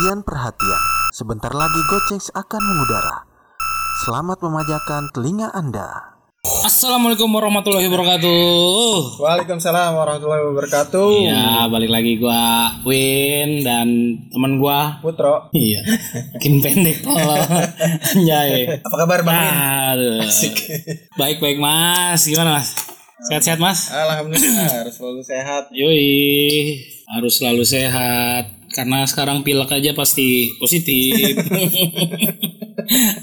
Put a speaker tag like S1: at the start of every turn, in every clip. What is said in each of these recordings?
S1: Perhatian-perhatian, sebentar lagi Gocengs akan mengudara. Selamat memajakan telinga Anda.
S2: Assalamualaikum warahmatullahi wabarakatuh.
S3: Waalaikumsalam warahmatullahi wabarakatuh.
S2: Ya, balik lagi gua Win dan teman gua.
S3: Putro.
S2: Iya. Makin pendek kalau anjay.
S3: Apa kabar Bang? Win?
S2: Aduh. Baik-baik Mas. Gimana Mas? Sehat-sehat Mas?
S3: Alhamdulillah harus selalu sehat.
S2: Yoi, harus selalu sehat karena sekarang pilek aja pasti positif.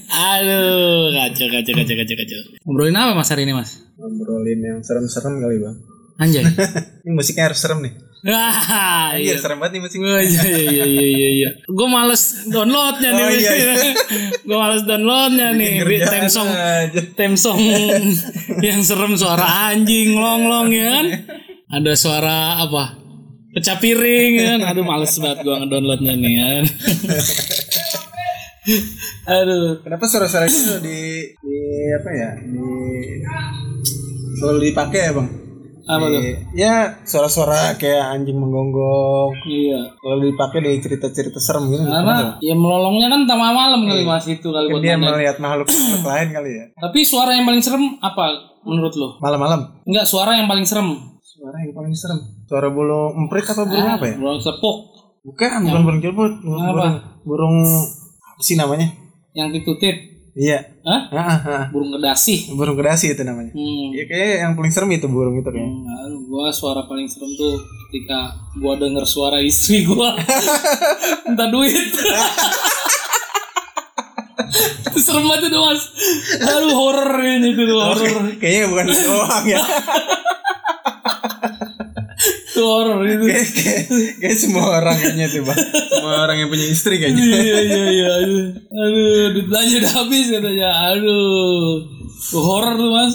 S2: Aduh, kacau, kacau, kacau, kacau, kacau. Ngobrolin apa mas hari ini mas?
S3: Ngobrolin yang serem-serem kali Bang.
S2: Anjay.
S3: Ini musiknya harus serem nih.
S2: Wah,
S3: Iya
S2: iya.
S3: serem banget nih musik.
S2: Oh, iya, iya, iya, iya, iya. Gue males downloadnya nih.
S3: Oh, iya, iya.
S2: Gue males downloadnya nih. Theme song,
S3: aja.
S2: theme song yang serem suara anjing long-long ya kan. Ada suara apa? Pecah piring ya kan. Aduh males banget gue ngedownloadnya nih kan. Aduh.
S3: Kenapa suara-suara itu di di apa ya? Di selalu dipakai ya Bang?
S2: Apa tuh?
S3: Ya suara-suara kayak anjing menggonggong.
S2: Iya.
S3: Selalu dipakai di cerita-cerita serem gitu.
S2: Karena ya melolongnya kan tengah malam kali mas itu kali buat
S3: dia melihat makhluk makhluk lain kali ya.
S2: Tapi suara yang paling serem apa menurut lo?
S3: Malam-malam.
S2: Enggak, suara yang paling serem.
S3: Suara yang paling serem. Suara burung emprit apa burung apa ya?
S2: Burung sepuk
S3: Bukan, bukan burung cilput. Burung,
S2: Apa?
S3: burung, burung apa sih namanya?
S2: yang ditutit.
S3: Iya.
S2: Hah?
S3: Ah, ah, ah.
S2: Burung kedasi.
S3: Burung kedasi itu namanya.
S2: Hmm.
S3: Ya kayaknya yang paling serem itu burung itu kayaknya.
S2: Hmm, aduh, gua suara paling serem tuh ketika gua denger suara istri gua minta duit. itu serem banget itu mas. Aduh horror ini tuh horror.
S3: Kayaknya bukan doang ya.
S2: Itu horror itu.
S3: kayak, kayak, kayak semua orang kayaknya tuh, Bang. Semua orang yang punya istri kayaknya.
S2: iya iya iya aduh duit belanja udah habis katanya aduh horror tuh mas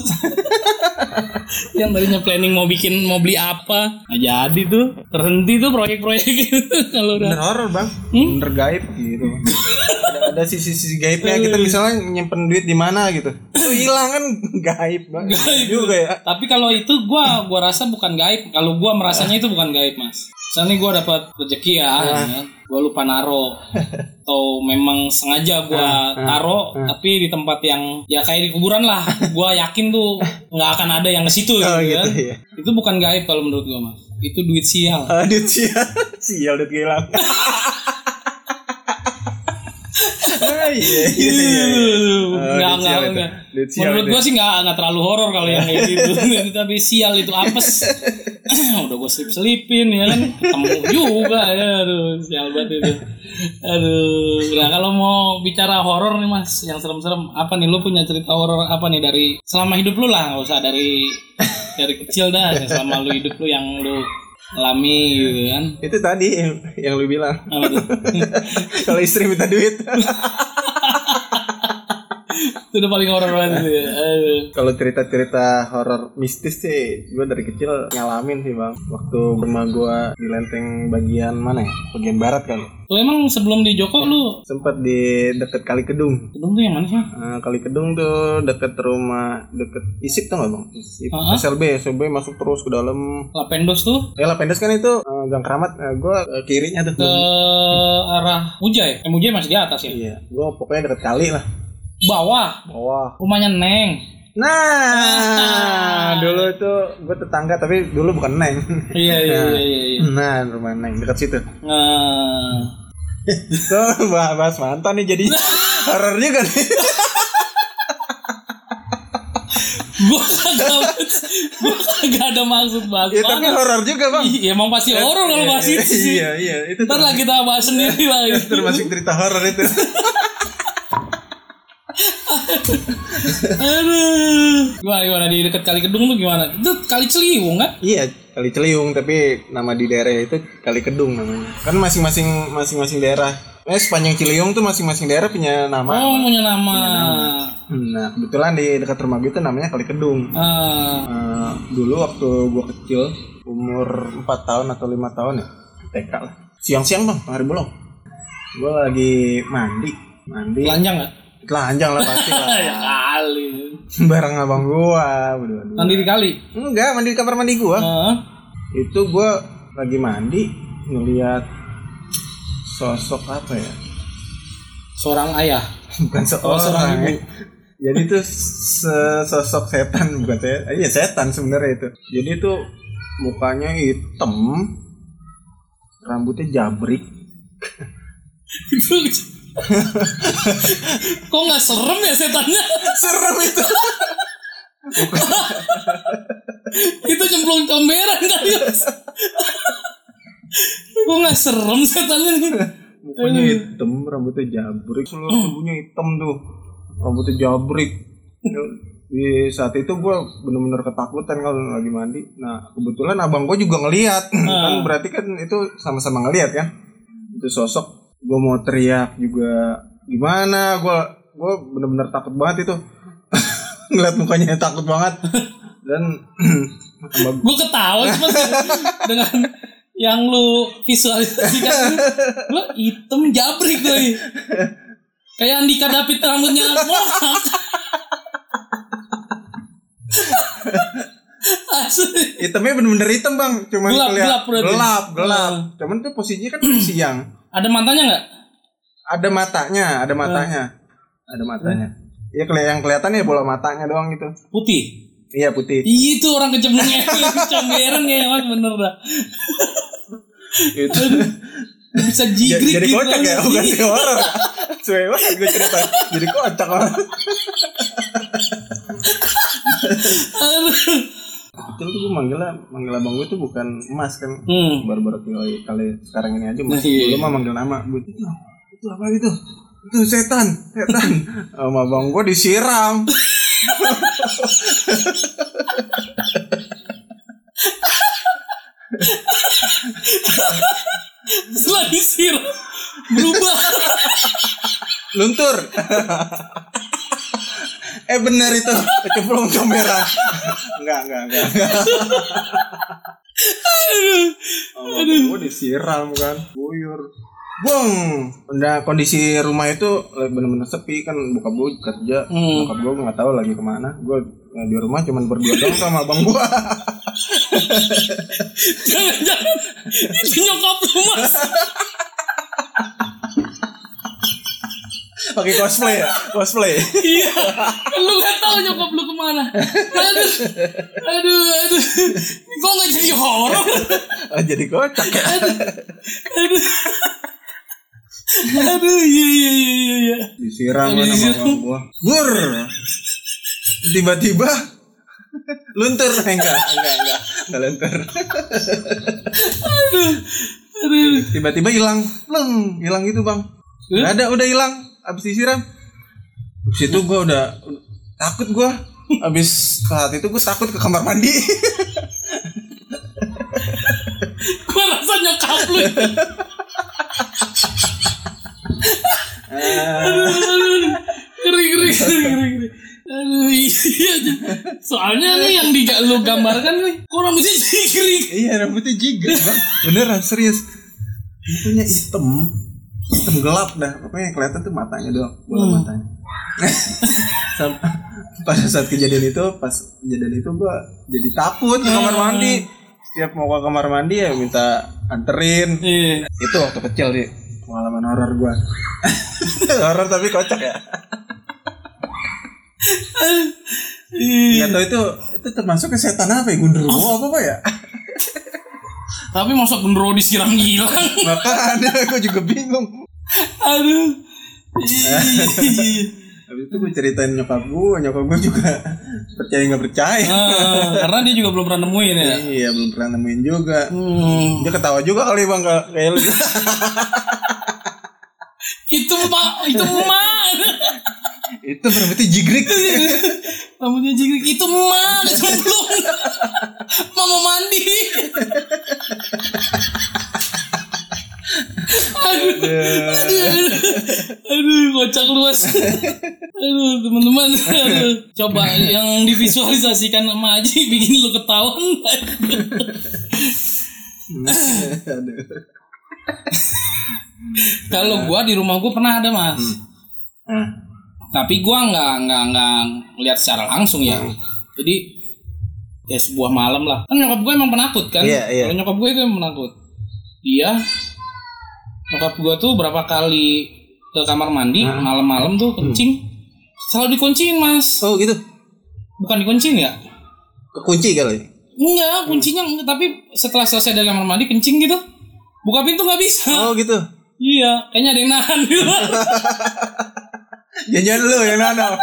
S2: yang tadinya planning mau bikin mau beli apa nggak jadi tuh terhenti tuh proyek-proyek itu kalau udah
S3: Bener horor, Bang.
S2: Hmm?
S3: Bener gaib gitu. ada, ada sisi-sisi gaibnya kita misalnya nyimpen duit di mana gitu. Itu hilang kan gaib, Bang. Gaib juga ya.
S2: tapi kalau itu gua gua rasa bukan gaib kalau gua merasanya itu bukan gaib mas misalnya gua dapat rezeki ya, ya gua lupa naro atau memang sengaja gua taro tapi di tempat yang ya kayak di kuburan lah gua yakin tuh nggak akan ada yang ke situ
S3: Oh,
S2: gitu,
S3: gitu,
S2: kan
S3: ya.
S2: itu bukan gaib kalau menurut gua mas itu duit sial
S3: Aduh, sial. Sial duit hilang. Ah, iya, iya, iya. Oh,
S2: Nggak,
S3: duit
S2: nggak.
S3: Duit
S2: Menurut gua sih nggak nggak terlalu horor kalau yang kayak gitu. Tapi sial itu apes. Udah gua selip selipin ya kan, ketemu juga ya. Aduh, sial banget itu. Aduh, nah kalau mau bicara horor nih mas, yang serem-serem, apa nih? Lu punya cerita horor apa nih dari selama hidup lu lah, nggak usah dari dari kecil dah, selama lu hidup lu yang lu alami gitu kan.
S3: Itu tadi yang, yang lu bilang. Kalau istri minta duit.
S2: itu udah paling horor banget ya. Aduh.
S3: Kalau cerita-cerita horor mistis sih, gue dari kecil ngalamin sih bang. Waktu rumah gue di lenteng bagian mana ya? Bagian barat kali.
S2: Lu emang sebelum di Joko lu
S3: Sempet di deket Kali Kedung.
S2: Kedung tuh yang mana sih?
S3: Nah, Kali Kedung tuh deket rumah, deket Isip tuh nggak bang? Isip.
S2: Ah.
S3: SLB, SLB masuk terus ke dalam.
S2: Lapendos tuh
S3: Ya lah pendes kan itu eh, Gang Keramat. Nah, gue eh, kirinya tuh.
S2: ke arah Mujay. Eh, Mujay masih di atas ya.
S3: Iya, gue pokoknya deket kali lah.
S2: Bawah
S3: Bawah.
S2: rumahnya Neng.
S3: Nah, dulu itu gue tetangga tapi dulu bukan Neng.
S2: Iya iya iya iya. iya.
S3: Nah, rumah Neng dekat situ.
S2: Nah,
S3: So, bahas, mantan nih jadi horor juga nih.
S2: kagak kagak ada maksud bahas
S3: ya, tapi horor juga, Bang.
S2: Iya, emang pasti horor kalau bahas
S3: Iya,
S2: itu sih.
S3: Iya, iya, itu
S2: Ntar lah kita bahas sendiri lah itu.
S3: termasuk cerita horor itu.
S2: Aduh. Gimana gimana di dekat Kali Kedung tuh gimana? Itu Kali Ciliwung kan?
S3: iya, Kali Celiung tapi nama di daerah itu Kali Kedung namanya. Kan masing-masing masing-masing daerah. Eh sepanjang Ciliung tuh masing-masing daerah punya nama.
S2: Oh, punya nama.
S3: Nah, kebetulan di dekat rumah gue itu namanya Kali Kedung.
S2: Ah,
S3: Eh, dulu waktu gue kecil umur 4 tahun atau lima tahun ya TK lah siang-siang bang hari bolong gue lagi mandi mandi
S2: telanjang nggak?
S3: Telanjang lah pasti lah
S2: ya kali.
S3: bareng abang gua berdua
S2: Mandi di kali.
S3: enggak mandi di kamar mandi gua
S2: Heeh.
S3: itu gua lagi mandi ngeliat sosok apa ya?
S2: Seorang ayah.
S3: Bukan
S2: Oh, seorang
S3: seorang.
S2: ibu.
S3: Jadi itu sosok setan bukan saya. Iya setan sebenarnya itu. Jadi itu mukanya hitam, rambutnya jabrik.
S2: Kok nggak serem ya setannya?
S3: Serem itu.
S2: itu cemplung comberan kali. Kok nggak serem setannya nih?
S3: Mukanya hitam, rambutnya jabrik, seluruh tubuhnya hitam tuh. Rambutnya jabrik. Di saat itu gue bener-bener ketakutan kalau lagi mandi. Nah kebetulan abang gue juga ngeliat, kan berarti kan itu sama-sama ngeliat kan. Itu sosok. Gue mau teriak juga gimana? Gue gue bener-bener takut banget itu. ngeliat mukanya takut banget. Dan
S2: Gue ketawa cuma dengan yang lu visualisasikan lu hitam jabrik gue kayak Andika David rambutnya mohak Asli.
S3: hitamnya bener-bener hitam bang, cuman
S2: Gelap,
S3: keliat-
S2: gelap berarti.
S3: gelap, gelap.
S2: Hmm.
S3: Cuman tuh posisinya kan siang.
S2: ada matanya nggak
S3: ada matanya, ada matanya, ada matanya. Iya keli yang kelihatan ya bola matanya doang gitu.
S2: putih
S3: Iya putih.
S2: Iya itu orang kecemplungnya comberan ya mas bener dah
S3: Itu.
S2: bisa jigrik
S3: jadi
S2: gitu
S3: kocak ya,
S2: kan.
S3: bukan
S2: Iya.
S3: si horor. Sesuai banget gue cerita. Jadi kocak orang. Itu tuh gue manggilnya, manggil abang gue tuh bukan emas kan.
S2: hmm.
S3: Baru-baru kali, kali sekarang ini aja mas.
S2: Nah, iya.
S3: Dulu mah manggil nama. Gue itu, itu apa itu? Itu setan, setan. Sama abang gue disiram.
S2: setelah disiram berubah
S3: luntur eh bener itu. Kecemplung comberan enggak enggak enggak.
S2: Aduh.
S3: Aduh. Gue disiram kan. Buyur Bung, udah kondisi rumah itu eh, bener-bener sepi kan. Bokap gue kerja,
S2: Hmm.
S3: bokap gue nggak tahu lagi ke mana. Gue eh, di rumah cuman berdua doang sama abang gue.
S2: jangan-jangan itu nyokap lu mas
S3: Pakai cosplay ya, cosplay.
S2: iya. Lu nggak tahu nyokap lu ke mana. Aduh. Aduh aduh. Kok nggak jadi horor?
S3: Ah, Jadi kocak ya.
S2: aduh. Aduh. Iya iya iya iya iya.
S3: Disiram kan sama gue. Bur, tiba-tiba luntur. Eh, enggak enggak enggak. Enggak luntur.
S2: Aduh. Aduh.
S3: Tiba-tiba hilang. Pleng hilang gitu bang? Nggak ada udah hilang abis disiram. Abis itu gue udah takut gue abis saat itu gue takut ke kamar mandi.
S2: Gua rasa nyokap lu. Ngeri ngeri ngeri ngeri. Aduh iya. Soalnya nih yang di lu gambarkan nih kok rambutnya jigrik
S3: iya rambutnya jigret bang beneran serius. Itunya hitam gelap dah pokoknya yang kelihatan tuh matanya doang bola
S2: Hmm.
S3: matanya. Pada saat kejadian itu pas kejadian itu gue jadi takut ke kamar mandi. Setiap mau ke kamar mandi ya minta anterin.
S2: Iya.
S3: Itu waktu kecil sih pengalaman horor gua. Horor tapi kocak ya.
S2: Iya.
S3: tahu itu itu termasuk ke setan apa ya gundurwo apa apa ya
S2: Tapi masa gendro disiram gilang?
S3: makanya gua juga bingung
S2: Aduh.
S3: Habis itu gue ceritain nyokap gua nyokap gua juga percaya nggak percaya
S2: Ah, karena dia juga belum pernah nemuin ya.
S3: iya belum pernah nemuin juga
S2: Hmm.
S3: dia ketawa juga kali bang kayak lu
S2: Itu pak, itu emak.
S3: itu berarti jigrik
S2: Rambutnya jigrik itu emak kecemplung. Mama mandi. Aduh, aduh, aduh, kocak lu mas. Aduh, teman-teman, aduh. coba yang divisualisasikan sama Aji bikin lu ketawa. Kalau gua di rumah gua pernah ada mas,
S3: Nah,
S2: tapi gua nggak nggak nggak lihat secara langsung ya. Jadi ya sebuah malam lah. Kan nyokap gue emang penakut kan.
S3: Iya, iya.
S2: Kalau nyokap gue itu emang penakut. Dia nyokap gua tuh berapa kali ke kamar mandi malam-malam tuh kencing selalu dikunciin mas
S3: Oh gitu.
S2: bukan dikunciin ya
S3: Kekunci kali.
S2: enggak kuncinya enggak tapi setelah selesai dari kamar mandi kencing gitu buka pintu nggak bisa
S3: Oh gitu.
S2: iya kayaknya ada yang nahan gitu
S3: Jangan lu yang nano.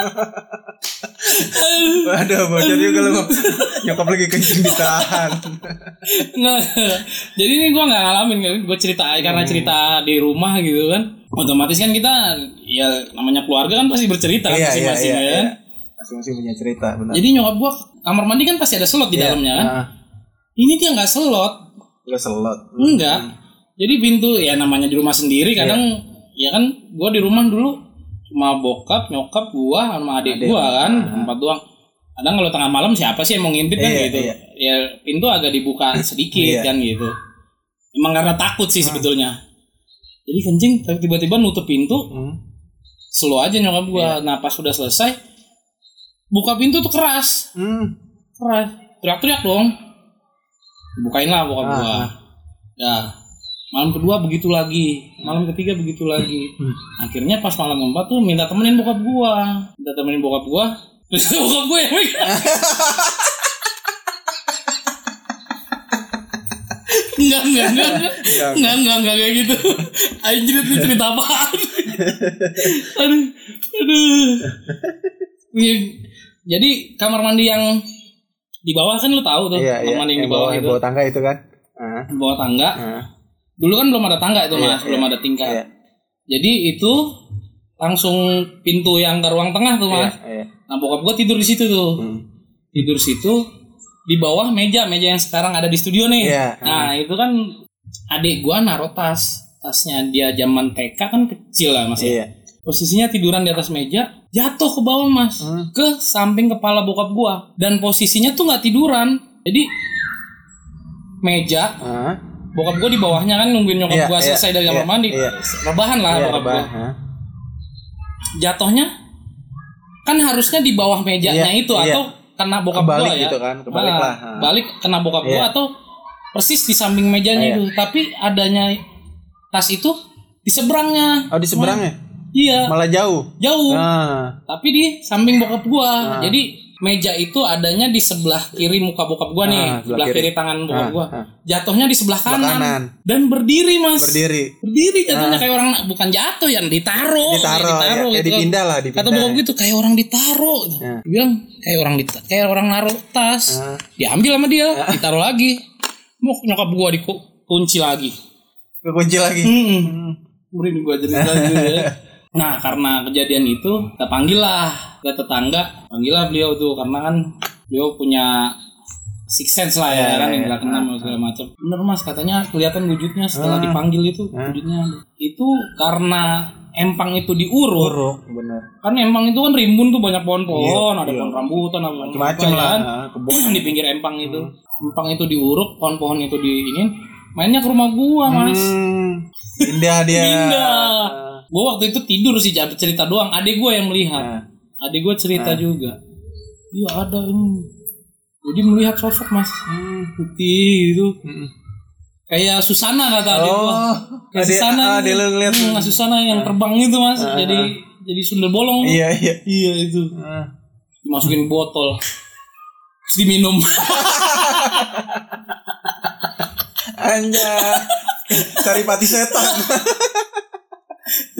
S3: Waduh, bocor juga lu. Nyokap lagi kencing ditahan.
S2: nah jadi ini gua nggak ngalamin kan. Gue cerita karena cerita di rumah gitu kan otomatis kan kita ya namanya keluarga kan pasti bercerita kan
S3: Iya, iya,
S2: masing-masing
S3: iya,
S2: ya.
S3: iya.
S2: kan
S3: Masing-masing punya cerita, benar.
S2: jadi nyokap gua kamar mandi kan pasti ada slot di dalamnya kan.
S3: Nah,
S2: ini dia nggak slot.
S3: Lu selot.
S2: enggak jadi pintu ya namanya di rumah sendiri kadang ya kan gua di rumah dulu cuma bokap nyokap gua sama adik,
S3: Adik.
S2: gua kan empat doang kadang kalau tengah malam siapa sih yang mau ngintip kan
S3: Iya,
S2: gitu.
S3: iya.
S2: ya pintu agak dibuka sedikit
S3: Iya.
S2: kan gitu. Emang karena takut sih sebetulnya. Jadi kencing tiba-tiba nutup pintu.
S3: Hmm.
S2: slow aja nyokap gua.
S3: Iya.
S2: nah pas sudah selesai buka pintu tuh keras.
S3: Hmm.
S2: keras. Teriak-teriak dong. Bukain lah bokap
S3: Ah,
S2: gua ya malam kedua begitu lagi malam ketiga begitu lagi akhirnya pas malam keempat tuh minta temenin bokap gua minta temenin bokap gua terus bokap gua yang. Enggak, enggak, enggak, enggak, enggak, enggak, enggak, kayak gitu. Anjir, itu cerita apaan? aduh, aduh. Iya, Jadi kamar mandi yang di bawah kan lu tahu tuh,
S3: Iya,
S2: kamar
S3: iya.
S2: mandi yang
S3: Yang
S2: di bawah
S3: bawah,
S2: itu,
S3: bawah tangga itu kan.
S2: Di bawah tangga. Dulu kan belum ada tangga itu
S3: Iya,
S2: mas, belum
S3: iya.
S2: ada tingkat.
S3: Iya.
S2: Jadi itu langsung pintu yang ke ruang tengah tuh mas.
S3: Iya, iya.
S2: Nah bokap gua tidur di situ tuh,
S3: Hmm.
S2: tidur situ di bawah meja, meja yang sekarang ada di studio nih.
S3: Iya.
S2: Nah itu kan adik gua naruh tas, tasnya dia zaman TK kan kecil lah mas. ya.
S3: Iya.
S2: Posisinya tiduran di atas meja, jatuh ke bawah mas,
S3: Hmm.
S2: ke samping kepala bokap gua. Dan posisinya tuh nggak tiduran, jadi meja,
S3: Ah.
S2: Bokap gua di bawahnya kan nungguin nyokap
S3: Iya,
S2: gua
S3: iya,
S2: selesai dari kamar
S3: iya,
S2: mandi,
S3: iya.
S2: rebahan lah
S3: Iya,
S2: bokap.
S3: Ah.
S2: Jatuhnya kan harusnya di bawah mejanya
S3: Iya,
S2: itu
S3: iya.
S2: atau kena bokap gua ya.
S3: gitu kan, kebalik
S2: Ah,
S3: lah. Ah.
S2: Balik kena bokap gua
S3: Iya.
S2: atau persis di samping mejanya
S3: Iya.
S2: itu, tapi adanya tas itu di seberangnya.
S3: Oh di seberangnya?
S2: Iya,
S3: Malah jauh.
S2: jauh.
S3: Ah.
S2: tapi di samping bokap gua. Jadi meja itu adanya di sebelah kiri muka bokap gua nih,
S3: Ah,
S2: sebelah
S3: sebelah
S2: kiri.
S3: kiri.
S2: tangan bokap
S3: Ah,
S2: gua.
S3: ah.
S2: Jatuhnya di sebelah kanan.
S3: kanan.
S2: dan berdiri mas.
S3: Berdiri.
S2: Berdiri jatuhnya kayak orang bukan jatuh yang ditaruh,
S3: Ditaruh, ya. Kayak
S2: gitu.
S3: dipindah lah, dipindah.
S2: Kata bokap gitu kayak orang ditaruh.
S3: Ya.
S2: Dia bilang kayak orang di kayak orang naruh tas.
S3: Ah.
S2: Diambil sama dia, ditaruh lagi. Mau nyokap gua dikunci lagi.
S3: Kekunci lagi.
S2: Hmm. Merinding gua cerita gitu ya. Nah karena kejadian itu kita panggil lah ke tetangga panggil lah beliau tuh karena kan beliau punya six sense lah ya
S3: Iya,
S2: kan yang
S3: iya.
S2: keenam dan segala macam. Bener mas katanya kelihatan wujudnya setelah
S3: Ah.
S2: dipanggil itu wujudnya itu karena empang itu diurut
S3: Buruk, bener.
S2: kan empang itu kan rimbun tuh banyak pohon-pohon
S3: Iya,
S2: ada
S3: iya.
S2: pohon rambutan apa
S3: Macam-macam
S2: apa,
S3: lah.
S2: kan.
S3: Ah, kebun.
S2: di pinggir empang itu empang itu diuruk pohon-pohon itu di ini mainnya ke rumah gua mas
S3: Hmm. Indah dia.
S2: Indah. Gue waktu itu tidur sih cerita doang. Adik gue yang melihat.
S3: Nah.
S2: Adik gue cerita juga. Iya ada ini. Jadi melihat sosok mas putih gitu.
S3: Hmm.
S2: Kayak Susana kata adik gue.
S3: Oh,
S2: Kayak
S3: adik-
S2: Susana.
S3: ah,
S2: gitu.
S3: dia lu ngeliat.
S2: Hmm, Susana yang terbang itu mas. Jadi jadi sundel bolong.
S3: Iya, iya.
S2: Iya itu.
S3: Ah.
S2: Dimasukin botol. Terus diminum.
S3: Anja. Cari pati setan.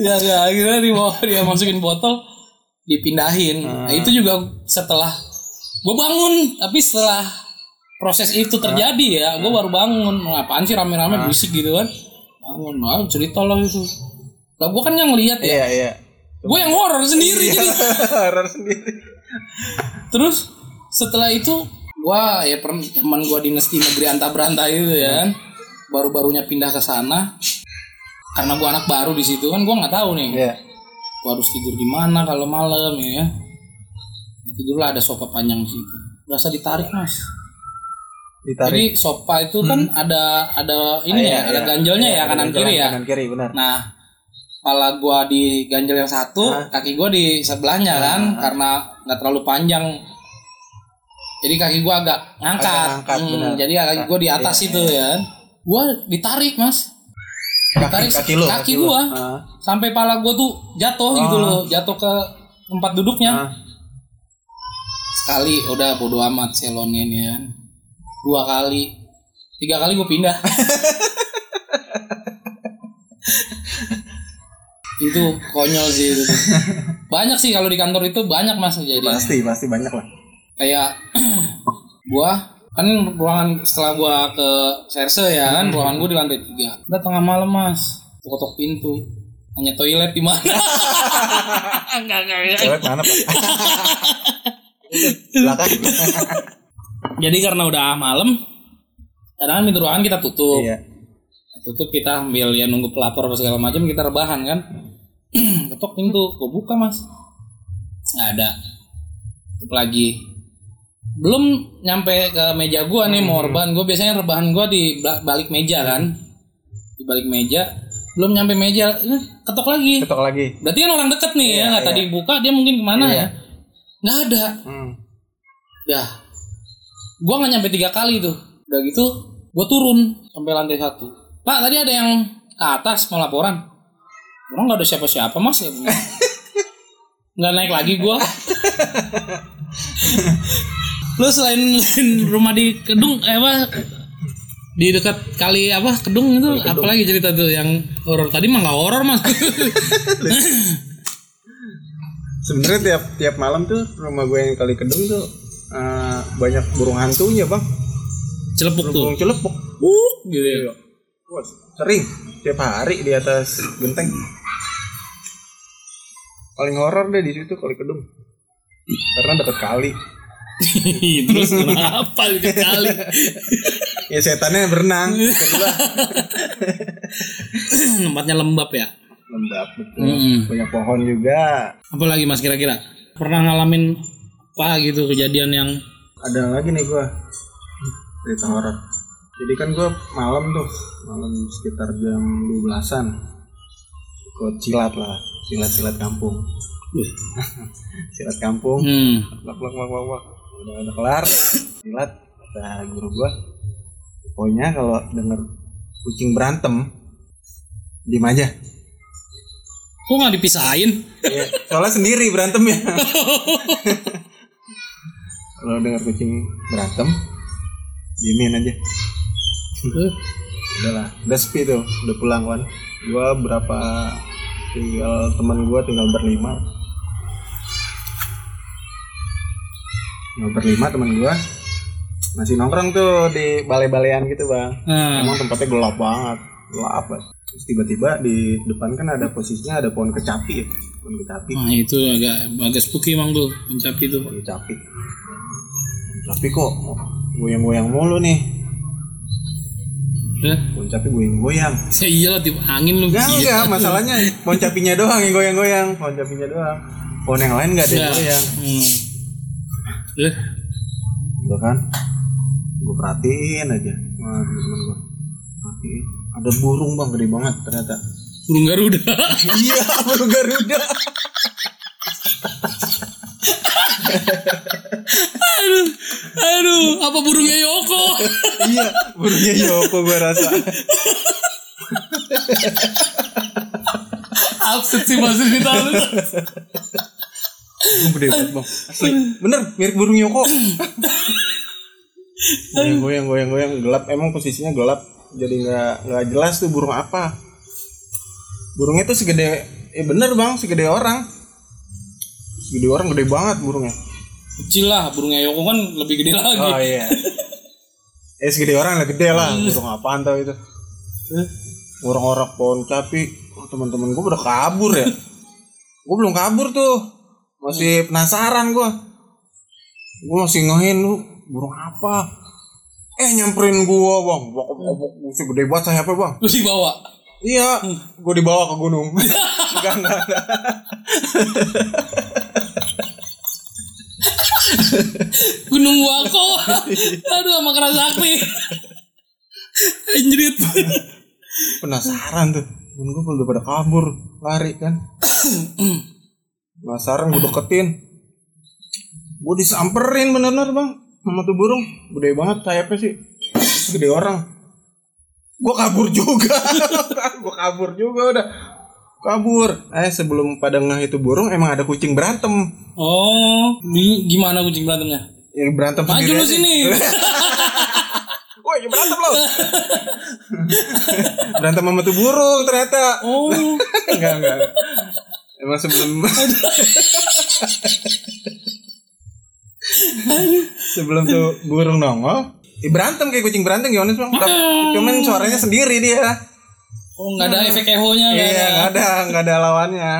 S2: ya, ya akhirnya dibawa dia masukin botol dipindahin. Nah, itu juga setelah gue bangun tapi setelah proses itu terjadi ya gue baru bangun. Apaan sih rame-rame berisik gitu kan. Bangun ah, cerita lah itu lah gue kan yang lihat ya.
S3: Iya, iya.
S2: gue yang horor sendiri. Jadi
S3: Horor sendiri.
S2: terus setelah itu gua ya pernah teman gua dinas di negeri anta beranta itu ya kan baru-barunya pindah ke sana. Karena gua anak baru di situ kan gua nggak tahu nih.
S3: Iya.
S2: Gua harus tidur di mana kalau malam ya tidurlah ada sofa panjang di situ berasa ditarik mas
S3: Ditarik.
S2: jadi sofa itu kan ada ada ini
S3: Ah,
S2: ya
S3: iya,
S2: ada
S3: iya.
S2: ganjelnya
S3: Iya,
S2: ya
S3: ada
S2: kanan kiri ya
S3: Kanan kiri benar.
S2: Nah, kepala gua di ganjel yang satu, kaki gua di sebelahnya kan, karena nggak terlalu panjang. Jadi kaki gua agak ngangkat.
S3: Agak ngangkat,
S2: Hmm,
S3: benar.
S2: jadi kaki gua di atas
S3: Iya,
S2: itu ya. Gua ditarik, Mas. Tarik
S3: kaki lu,
S2: kaki
S3: kaki
S2: gua
S3: Ah.
S2: sampai pala gua tuh jatuh gitu
S3: Ah.
S2: loh jatuh ke tempat duduknya
S3: Ah.
S2: sekali udah bodo amat selonin ya dua kali tiga kali gue pindah itu konyol sih itu banyak sih kalau di kantor itu banyak mas jadi
S3: Pasti, pasti banyak lah.
S2: kayak gua kan ruangan setelah gua ke serse ya kan ruangan gua di lantai tiga udah tengah malam mas ketok pintu hanya toilet di mana enggak enggak
S3: Cewek mana, Pak? Belakang.
S2: Jadi karena udah malam, kadang pintu ruangan kita tutup.
S3: Iya.
S2: Tutup kita ambil ya nunggu pelapor apa segala macam kita rebahan kan. Ketok pintu, gua buka mas. Nggak ada. Tutup lagi. Belum nyampe ke meja gua nih mau rebahan. Gua biasanya rebahan gua di ba- balik meja kan. Di balik meja. Belum nyampe meja, eh, ketok lagi.
S3: Ketok lagi.
S2: Berarti kan orang deket nih
S3: Iya,
S2: ya, nggak
S3: iya.
S2: tadi buka dia mungkin ke mana
S3: Iya.
S2: ya? Nggak ada.
S3: Hmm.
S2: Dah. Gua nggak nyampe tiga kali tuh. Udah gitu, gua turun sampai lantai satu. Pak, tadi ada yang ke atas mau laporan. Orang nggak ada siapa-siapa mas. Ya, nggak naik lagi gua. Lu selain, selain rumah di Kedung, eh apa di dekat kali apa Kedung itu apalagi cerita tuh yang horor tadi mah nggak horor mas.
S3: Sebenarnya tiap tiap malam tuh rumah gue yang kali kedung tuh eh, banyak burung hantunya bang.
S2: Celepuk tuh.
S3: Burung celepuk.
S2: Uh, gitu ya.
S3: Wah, sering tiap hari di atas genteng. Paling horor deh di situ kali kedung. Karena deket kali.
S2: Terus kenapa itu kali?
S3: Ya setannya berenang.
S2: Tempatnya lembab ya.
S3: lembab betul.
S2: Mm-mm.
S3: Banyak pohon juga.
S2: Apalagi mas kira-kira? Pernah ngalamin apa gitu kejadian yang
S3: Ada lagi nih gue cerita horor. Jadi kan gue malam tuh, malam sekitar jam 12-an. Ikut silat lah, silat-silat kampung. silat kampung.
S2: hmm,
S3: Wak wak wak wak wak. Udah udah kelar silat kata guru gua. Pokoknya kalau denger kucing berantem diem aja.
S2: kok nggak dipisahin?
S3: Ya, soalnya sendiri berantem ya. kalau denger kucing berantem diemin aja.
S2: Eh,
S3: Udahlah, udah sepi tuh, udah pulang kan. Gua berapa tinggal teman gua tinggal berlima. Berlima teman gua masih nongkrong tuh di balai-balaian gitu bang.
S2: Nah,
S3: Emang tempatnya gelap banget, gelap banget. Terus tiba-tiba di depan kan ada posisinya ada pohon kecapi ya, pohon kecapi,
S2: nah itu agak agak spooky emang tuh mencapi tuh.
S3: pohon kecapi. Tapi kok goyang-goyang mulu nih,
S2: Ya,
S3: pohon kecapi goyang-goyang.
S2: ya iyalah tiup angin lu.
S3: Enggak,
S2: Iya.
S3: enggak, masalahnya pohon capinya doang yang goyang-goyang, pohon capinya doang. Pohon yang lain enggak ada yang
S2: Ya.
S3: goyang.
S2: Hmm. Eh,
S3: Udah kan? Gue perhatiin aja teman-teman gue. Perhatiin. Ada burung bang, gede banget ternyata.
S2: burung Garuda.
S3: iya, burung Garuda.
S2: aduh, aduh, apa burungnya Yoko?
S3: iya, burungnya Yoko gue rasa.
S2: Absurd sih lu.
S3: Burung gede banget bang. Asli, bener mirip burung Yoko. goyang, goyang, goyang, goyang, gelap. Emang posisinya gelap, jadi nggak nggak jelas tuh burung apa. Burungnya tuh segede, eh bener bang, segede orang. Segede orang, gede banget burungnya.
S2: Kecil lah, burungnya Yoko kan lebih gede lagi.
S3: Oh iya. Eh segede orang lah gede lah. Burung apaan tau itu? Orang-orang pohon capi. Oh, teman-teman gue udah kabur ya. Gue belum kabur tuh. Masih penasaran gue. Gue masih ngehin lu burung apa? Eh nyamperin gue bang. Bok bok bok Masih gede banget sayapnya bang.
S2: Terus dibawa.
S3: Iya. Gue dibawa ke gunung. enggak enggak.
S2: Gunung Wako. Aduh sama keras sakti. Anjrit.
S3: penasaran tuh temen gue udah pada kabur lari kan penasaran gue deketin gue disamperin bener-bener bang sama tuh burung gede banget sayapnya sih gede orang gue kabur juga gue kabur juga udah kabur eh sebelum pada ngeh itu burung emang ada kucing berantem
S2: Oh, di, gimana kucing berantemnya?
S3: ya berantem
S2: Maju lu sini.
S3: Woi, ya berantem lo. berantem sama tuh burung ternyata.
S2: Oh,
S3: enggak, enggak. Emang sebelum sebelum tuh burung nongol, ya berantem kayak kucing berantem gimana sih bang? Cuman suaranya sendiri dia.
S2: oh nggak ada efek ehonya nggak
S3: Iya,
S2: ada.
S3: nggak ada, nggak ada lawannya.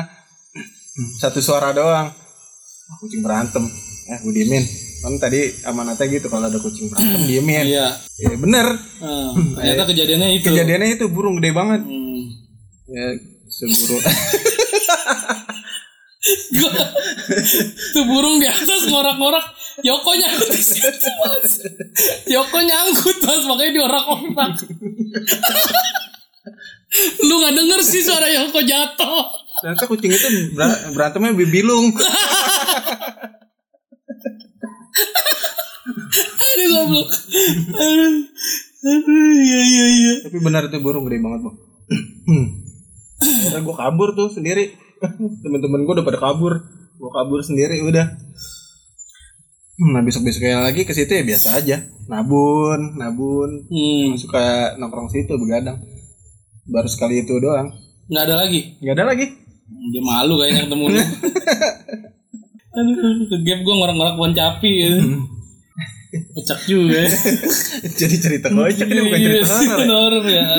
S3: Satu suara doang. Ah, Kucing berantem. Eh, gue diemin. Kan tadi amanatnya gitu kalau ada kucing berantem diemin.
S2: Iya.
S3: Ya bener.
S2: Ternyata kejadiannya itu.
S3: Kejadiannya itu burung gede banget.
S2: Hmm.
S3: Ya seburung.
S2: Gua, tuh burung di atas ngorak-ngorak Yoko nyangkut di situ mas. Yoko nyangkut mas. Makanya diorak-orak. Lu nggak denger sih suara Yoko jatuh.
S3: Ternyata kucing itu ber- berantemnya bibilung.
S2: aduh goblok. Aduh. Aduh iya iya iya.
S3: Tapi benar itu burung gede banget bang. Karena gue kabur tuh sendiri. Temen-temen gue udah pada kabur. Gue kabur sendiri udah. Nah besok besoknya lagi ke situ ya biasa aja. Nabun, nabun.
S2: hmm.
S3: Suka nongkrong situ begadang. Baru sekali itu doang.
S2: nggak ada lagi
S3: Gak ada lagi.
S2: dia malu kayaknya ketemu lu ke gap gue ngorak-ngorak pohon capi ya. Pecak juga ya.
S3: Jadi cerita kocak ini bukan
S2: Iya,
S3: cerita horor ya.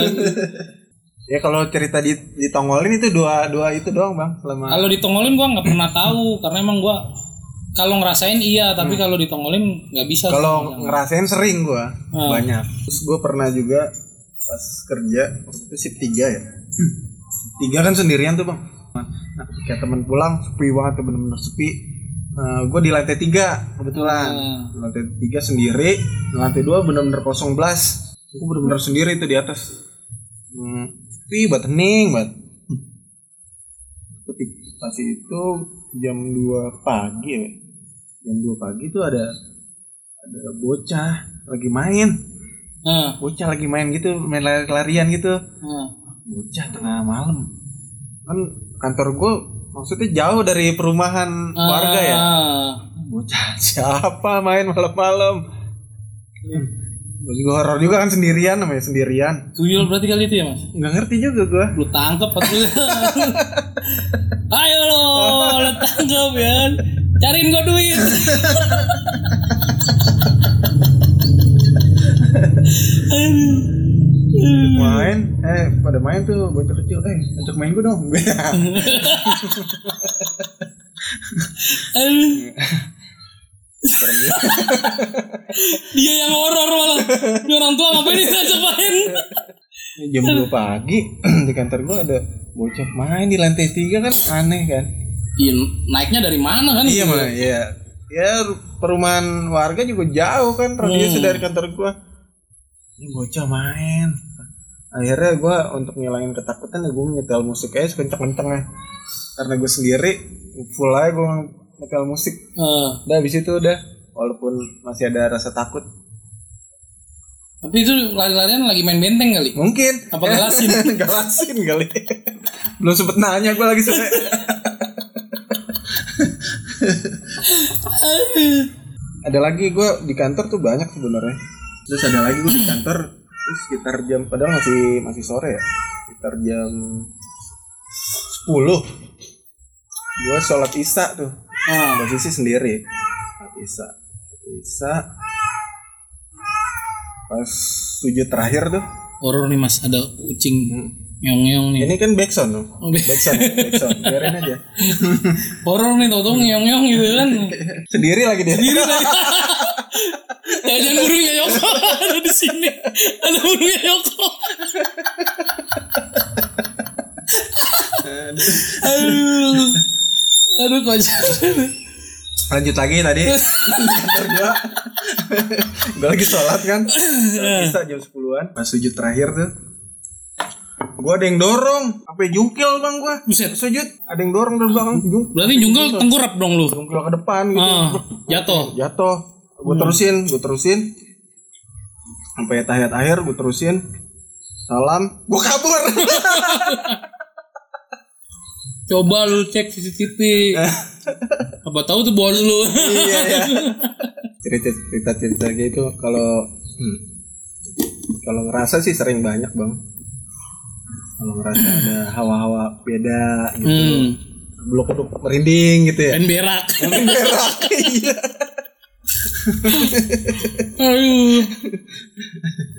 S2: ya.
S3: Kalau cerita di ditongolin itu dua dua itu doang bang selama.
S2: Kalau ditongolin gua nggak pernah tahu karena emang gua kalau ngerasain iya, tapi kalau ditongolin nggak bisa.
S3: Hmm. Kalau ngerasain sering gua
S2: Ah.
S3: banyak. Terus gua pernah juga pas kerja waktu itu shift 3 ya. Tiga kan sendirian tuh bang. Nah ketika temen pulang sepi banget tuh bener-bener sepi. Nah, gue di lantai tiga kebetulan.
S2: Hmm.
S3: Lantai tiga sendiri, lantai dua bener-bener kosong belas. Gue bener-bener sendiri itu di atas. Hmm, sepi banget, hening. Hmm. Ketika pas itu jam 2 pagi ya. Jam 2 pagi tuh ada ada bocah lagi main.
S2: Nah,
S3: Bocah lagi main gitu, main lari-larian gitu
S2: nah.
S3: bocah tengah malam kan kantor gue maksudnya jauh dari perumahan warga ya
S2: Ah.
S3: bocah siapa main malam-malam Bagi gue horor juga kan sendirian namanya sendirian
S2: Tuyul berarti kali itu ya mas?
S3: nggak ngerti juga gue
S2: Lu tangkep atau Ayo lo, lu tangkep ya kan? Cariin gua duit.
S3: Main eh pada main tuh bocah kecil eh ajak main gue dong.
S2: Dia yang horor malah. Ini orang tua ngapain diajak main?
S3: jam 2 pagi di kantor gue ada bocah main di lantai tiga kan aneh kan
S2: Iya, naiknya dari mana kan?
S3: Iya mah, iya. Ya perumahan warga juga jauh kan radius
S2: Hmm.
S3: dari kantor gua. Ini bocah main. Akhirnya gua untuk ngilangin ketakutan ya gua nyetel musik aja sekenceng-kencengnya. Karena gue sendiri full aja gua nyetel musik.
S2: Eh,
S3: Udah habis itu udah walaupun masih ada rasa takut.
S2: tapi itu lari-larian lagi main benteng kali.
S3: Mungkin
S2: Apa galasin?
S3: galasin kali. Belum sempet nanya gua lagi sore. ada lagi gue di kantor tuh banyak sebenarnya terus ada lagi gue di kantor terus sekitar jam padahal masih masih sore ya sekitar jam 10 gue sholat isya tuh
S2: Ah,
S3: posisi sendiri. Sholat isya pas sujud terakhir tuh.
S2: Horor nih mas, ada kucing ngeong-ngeong nih.
S3: ini kan backsound tuh
S2: Oh, back-
S3: backsound backsound biarin aja.
S2: Horor nih tau-tau ngeong-ngeong gitu kan.
S3: sendiri lagi dia.
S2: Diri lagi. Jangan burungnya Yoko. Ada di sini. Ada burungnya Yoko. Aduh. Aduh kocak.
S3: lanjut lagi tadi. Kantor gua. Gua lagi sholat kan? Bisa jam 10-an pas sujud terakhir tuh. Gua ada yang dorong apa jungkil bang gua.
S2: Buset.
S3: sujud ada yang dorong dari belakang. Jung
S2: Berarti jungkel tengkurap dong lu.
S3: jungkil ke depan gitu.
S2: Ah, jatuh.
S3: jatuh. Gua terusin gua terusin. Sampai tahiyat akhir gua terusin. Salam. Gua kabur
S2: Coba lu cek CCTV. Apa tahu tuh bos lu.
S3: iya ya cerita cerita cerita gitu kalau hmm, kalau ngerasa sih sering banyak bang kalau ngerasa ada hawa-hawa beda gitu
S2: hmm.
S3: belum belum merinding gitu ya
S2: Dan berak.
S3: Berak iya
S2: Aduh.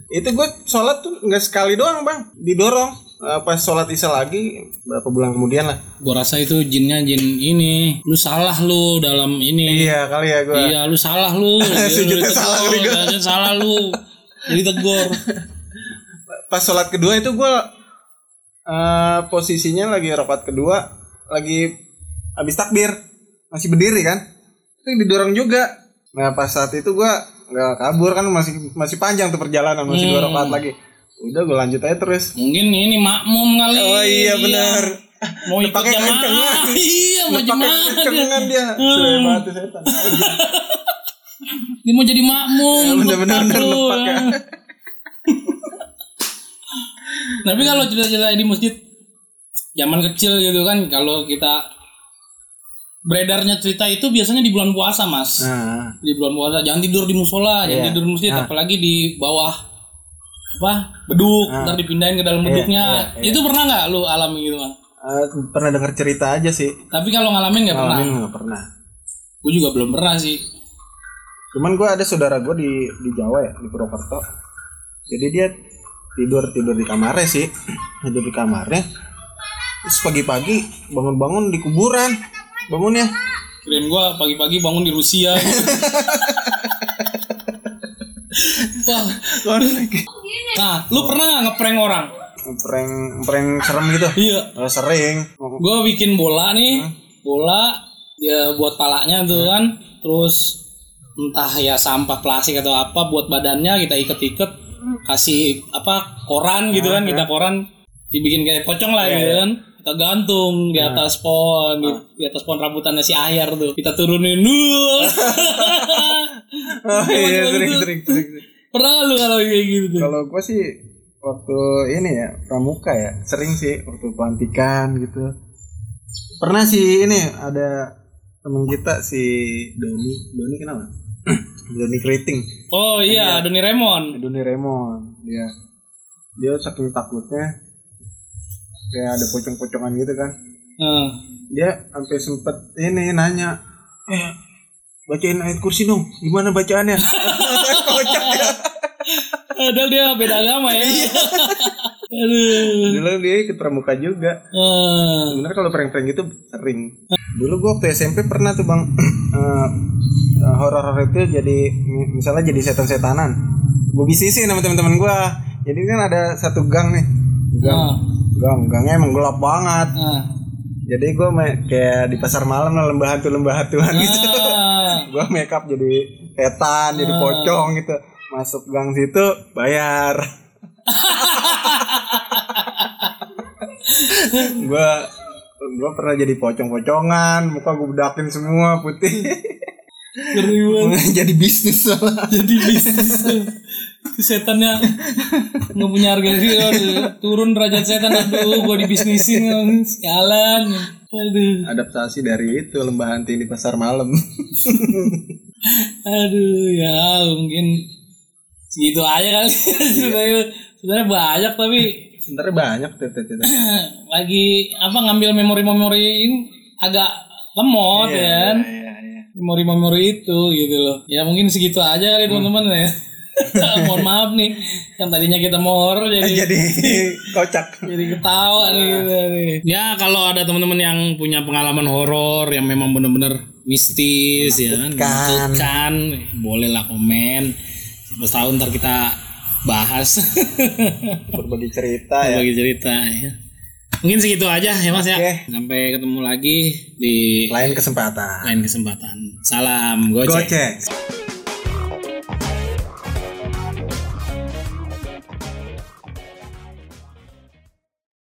S3: itu gue sholat tuh nggak sekali doang bang didorong pas sholat isya lagi berapa bulan kemudian lah
S2: Gua rasa itu jinnya jin ini. Lu salah lu dalam ini.
S3: iya kali ya gue
S2: Iya, lu salah lu. Lu
S3: kita
S2: ditegur,
S3: salah gua.
S2: jangan salah lu. Jadi tegur.
S3: pas sholat kedua itu gue eh posisinya lagi rakaat kedua lagi habis takbir masih berdiri kan itu didorong juga nah pas saat itu gue nggak kabur kan masih masih panjang tuh perjalanan masih dua
S2: Hmm.
S3: rakaat lagi udah gue lanjut aja terus
S2: Mungkin ini makmum kali.
S3: oh iya benar
S2: Mau ikut
S3: pakai
S2: jamaah.
S3: kencengan.
S2: Iya, mau dia.
S3: kencengan dia
S2: Hmm.
S3: sudah banget setan
S2: Dia mau jadi makmum.
S3: Ya, nepak ya.
S2: Tapi kalau cerita-cerita di masjid zaman kecil gitu kan kalau kita beredarnya cerita itu biasanya di bulan puasa, Mas.
S3: nah
S2: Di bulan puasa jangan tidur di musola, jangan
S3: Iya.
S2: tidur di masjid
S3: Nah.
S2: apalagi di bawah apa? beduk,
S3: Nah.
S2: ntar dipindahin ke dalam
S3: Iya,
S2: beduknya.
S3: iya, iya.
S2: Itu pernah nggak lu alami gitu, Mas?
S3: eh, pernah dengar cerita aja sih
S2: Tapi kalau ngalamin nggak pernah.
S3: ngalamin nggak pernah
S2: Gue juga belum pernah sih.
S3: Cuman gue ada saudara gue di di Jawa ya di Purwokerto. Jadi dia tidur tidur di kamarnya sih, tidur di kamarnya. Terus pagi-pagi bangun-bangun di kuburan, bangunnya.
S2: Kirain gua pagi-pagi bangun di Rusia. Wah, nah, lu pernah nggak ngeprank orang?
S3: Prank prank serem gitu.
S2: Iya,
S3: Oh, sering.
S2: gua bikin bola nih, bola ya buat palanya tuh kan, terus entah ya sampah plastik atau apa buat badannya kita iket-iket, kasih apa koran gitu kan, kita koran. Dibikin kayak pocong lah gitu kan. Kita gantung di atas pohon, di, di atas pohon rambutannya si Ahyar tuh. Kita turunin. Nuh.
S3: Oh iya sering sering sering.
S2: Pernah lu kalau kayak gitu?
S3: Kalau gue sih waktu ini ya pramuka ya sering sih waktu pelantikan gitu. Pernah sih ini ada temen kita si Doni, Doni kenapa? Doni Keriting.
S2: Oh iya, Doni Remon.
S3: Doni Remon dia dia saking takutnya kayak ada pocong-pocongan gitu kan
S2: Heeh.
S3: dia sampai sempet ini nanya eh bacain ayat kursi dong gimana bacaannya kocak ya
S2: Padahal dia beda agama ya.
S3: Iya.
S2: Aduh.
S3: dulu dia ikut pramuka juga
S2: Eh,
S3: sebenarnya kalau prank-prank gitu sering dulu gua waktu SMP pernah tuh bang eh, horor-horor itu jadi mi- misalnya jadi setan-setanan gue bisnisin sama teman-teman gua jadi kan ada satu gang nih gang
S2: Ah.
S3: Gang gangnya emang gelap banget.
S2: Ah.
S3: jadi gue kayak di pasar malam lah lembah hantu lembah hantuan gitu.
S2: Ah.
S3: gue make up jadi setan jadi pocong gitu. Masuk gang situ bayar. Gue gue pernah jadi pocong-pocongan muka gue bedakin semua putih
S2: Ngeri banget.
S3: jadi bisnis lah
S2: Jadi bisnis. Setannya nggak punya harga diri. Aduh, turun derajat setan. Aduh, gua dibisnisin. Sialan. Aduh.
S3: adaptasi dari itu lembah hantu di pasar malam
S2: Aduh, ya mungkin segitu aja kali. Sebenarnya sebenarnya banyak tapi
S3: sebenarnya banyak tuh tuh, tuh, tuh.
S2: lagi apa ngambil memori-memori ini agak lemot ya memori-memori itu gitu loh. Ya mungkin segitu aja kali teman-teman ya. Mohon maaf nih, yang tadinya kita mau horor jadi
S3: jadi kocak
S2: jadi ketawa nih gitu nih. Ya kalau ada teman-teman yang punya pengalaman horor yang memang bener-bener mistis ya kan, menakutkan, bolehlah komen. Siapa tahu ntar kita bahas
S3: berbagi cerita ya
S2: bagi cerita ya. Mungkin segitu aja ya Mas ya.
S3: Oke.
S2: Sampai ketemu lagi di
S3: lain kesempatan
S2: lain kesempatan. Salam gocek.
S3: gocek